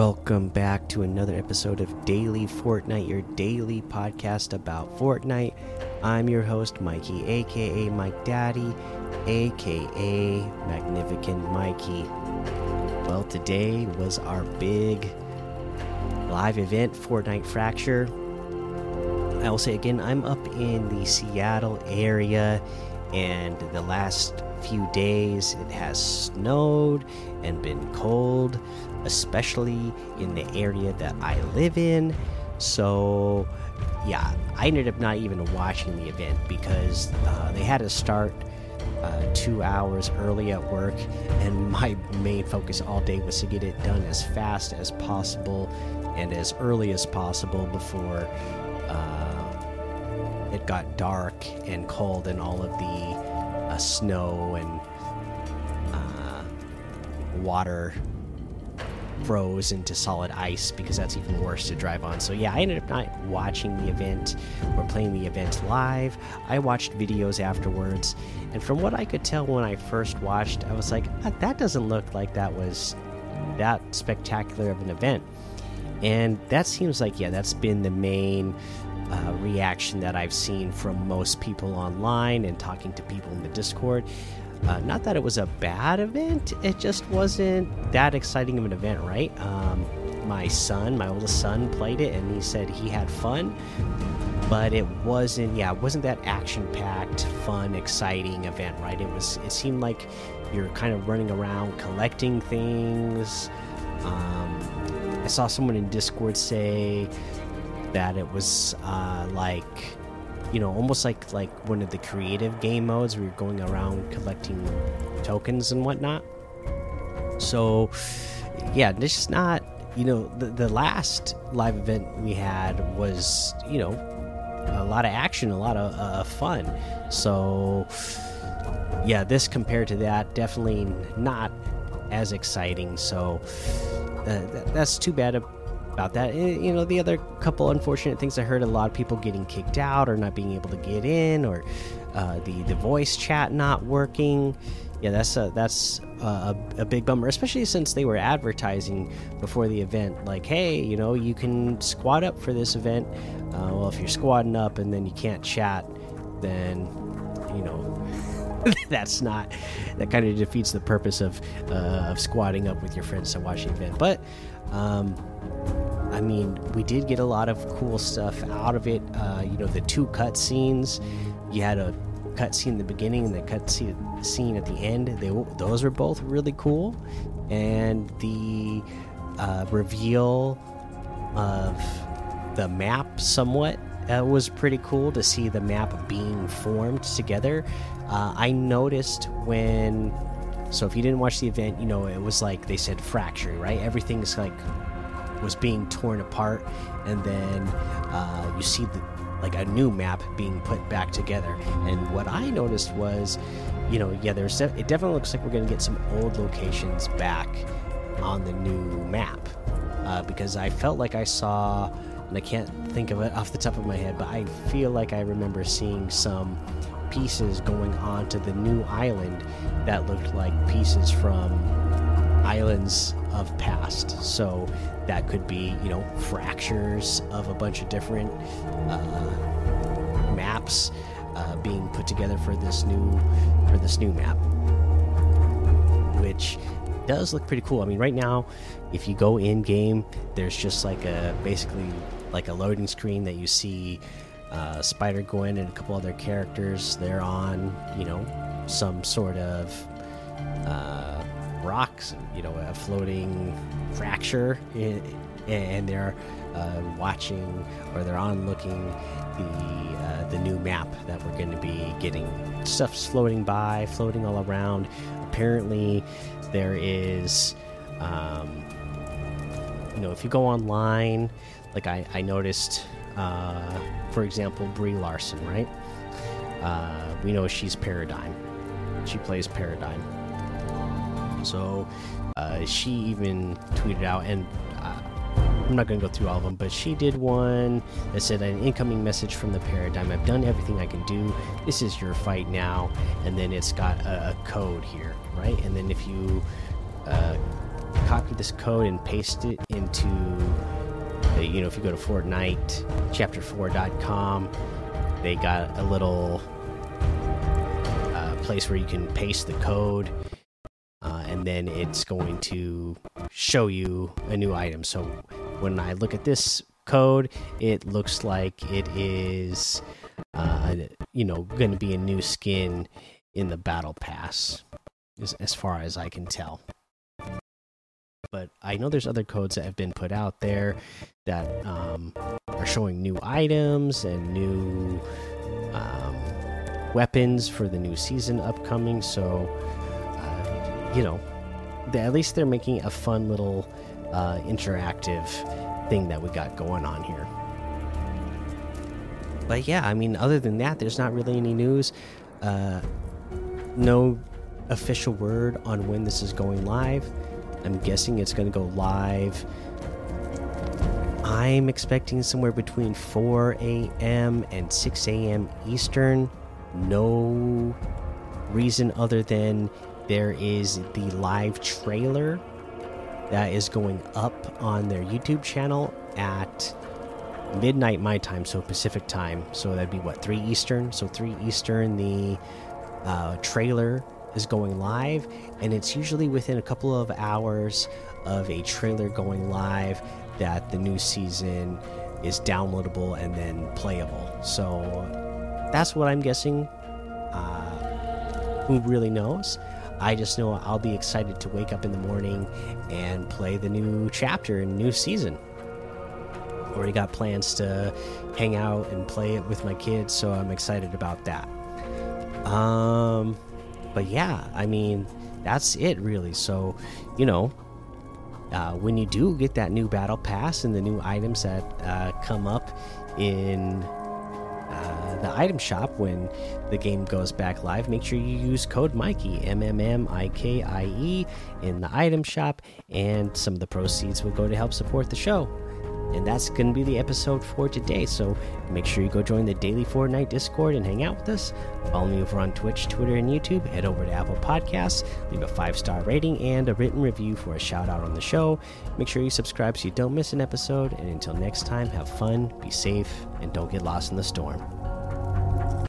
Welcome back to another episode of Daily Fortnite, your daily podcast about Fortnite. I'm your host, Mikey, aka Mike Daddy, aka Magnificent Mikey. Well, today was our big live event, Fortnite Fracture. I will say again, I'm up in the Seattle area, and the last few days it has snowed and been cold especially in the area that I live in. So, yeah, I ended up not even watching the event because uh, they had to start uh, two hours early at work, and my main focus all day was to get it done as fast as possible and as early as possible before uh, it got dark and cold and all of the uh, snow and uh, water froze into solid ice because that's even worse to drive on. So yeah, I ended up not watching the event or playing the event live. I watched videos afterwards, and from what I could tell when I first watched, I was like, ah, that doesn't look like that was that spectacular of an event. And that seems like yeah, that's been the main uh, reaction that I've seen from most people online and talking to people in the Discord. Uh, not that it was a bad event, it just wasn't that exciting of an event, right? Um, my son, my oldest son, played it and he said he had fun, but it wasn't. Yeah, it wasn't that action-packed, fun, exciting event, right? It was. It seemed like you're kind of running around collecting things. Um, I saw someone in Discord say that it was uh, like you know, almost like like one of the creative game modes where you're going around collecting tokens and whatnot. So, yeah, this is not. You know, the the last live event we had was you know a lot of action, a lot of uh, fun. So, yeah, this compared to that, definitely not as exciting. So, uh, that's too bad about that. Eh, you know, the other couple unfortunate things I heard a lot of people getting kicked out or not being able to get in, or uh, the the voice chat not working. Yeah, that's a, that's a, a big bummer, especially since they were advertising before the event, like, hey, you know, you can squad up for this event. Uh, well, if you're squadding up and then you can't chat, then you know that's not that kind of defeats the purpose of uh, of squatting up with your friends to watch the event. But um, I mean, we did get a lot of cool stuff out of it. Uh, you know, the two cut scenes. You had a cut scene in the beginning and the cut scene at the end. They those were both really cool, and the uh, reveal of the map somewhat uh, was pretty cool to see the map being formed together. Uh, I noticed when. So if you didn't watch the event, you know it was like they said fracture, right? Everything's like was being torn apart, and then uh, you see the like a new map being put back together. And what I noticed was, you know, yeah, there's it definitely looks like we're gonna get some old locations back on the new map uh, because I felt like I saw, and I can't think of it off the top of my head, but I feel like I remember seeing some pieces going onto the new island that looked like pieces from islands of past. So that could be, you know, fractures of a bunch of different uh, maps uh, being put together for this new for this new map, which does look pretty cool. I mean, right now, if you go in game, there's just like a basically like a loading screen that you see uh, Spider Gwen and a couple other characters. They're on, you know, some sort of uh, rocks, you know, a floating fracture, in, and they're uh, watching or they're on looking the uh, the new map that we're going to be getting. Stuff's floating by, floating all around. Apparently, there is, um, you know, if you go online, like I, I noticed, uh, for example, Brie Larson, right? Uh, we know she's Paradigm. She plays Paradigm so uh, she even tweeted out, and uh, I'm not going to go through all of them, but she did one that said an incoming message from the paradigm. I've done everything I can do. This is your fight now. And then it's got a, a code here, right? And then if you uh, copy this code and paste it into, the, you know, if you go to Fortnite chapter4.com, they got a little uh, place where you can paste the code. Uh, and then it's going to show you a new item. So when I look at this code, it looks like it is, uh, you know, going to be a new skin in the battle pass, as, as far as I can tell. But I know there's other codes that have been put out there that um, are showing new items and new um, weapons for the new season upcoming. So, you know, at least they're making a fun little uh, interactive thing that we got going on here. But yeah, I mean, other than that, there's not really any news. Uh, no official word on when this is going live. I'm guessing it's going to go live. I'm expecting somewhere between 4 a.m. and 6 a.m. Eastern. No reason other than there is the live trailer that is going up on their YouTube channel at midnight my time, so Pacific time. So that'd be what, 3 Eastern? So 3 Eastern, the uh, trailer is going live, and it's usually within a couple of hours of a trailer going live that the new season is downloadable and then playable. So that's what I'm guessing. Uh, who really knows? I just know I'll be excited to wake up in the morning and play the new chapter and new season. Already got plans to hang out and play it with my kids, so I'm excited about that. Um, but yeah, I mean, that's it really. So, you know, uh, when you do get that new battle pass and the new items that uh, come up in the item shop when the game goes back live, make sure you use code Mikey M M M I K I E in the item shop, and some of the proceeds will go to help support the show. And that's going to be the episode for today. So make sure you go join the Daily Fortnite Discord and hang out with us. Follow me over on Twitch, Twitter, and YouTube. Head over to Apple Podcasts, leave a five star rating and a written review for a shout out on the show. Make sure you subscribe so you don't miss an episode. And until next time, have fun, be safe, and don't get lost in the storm.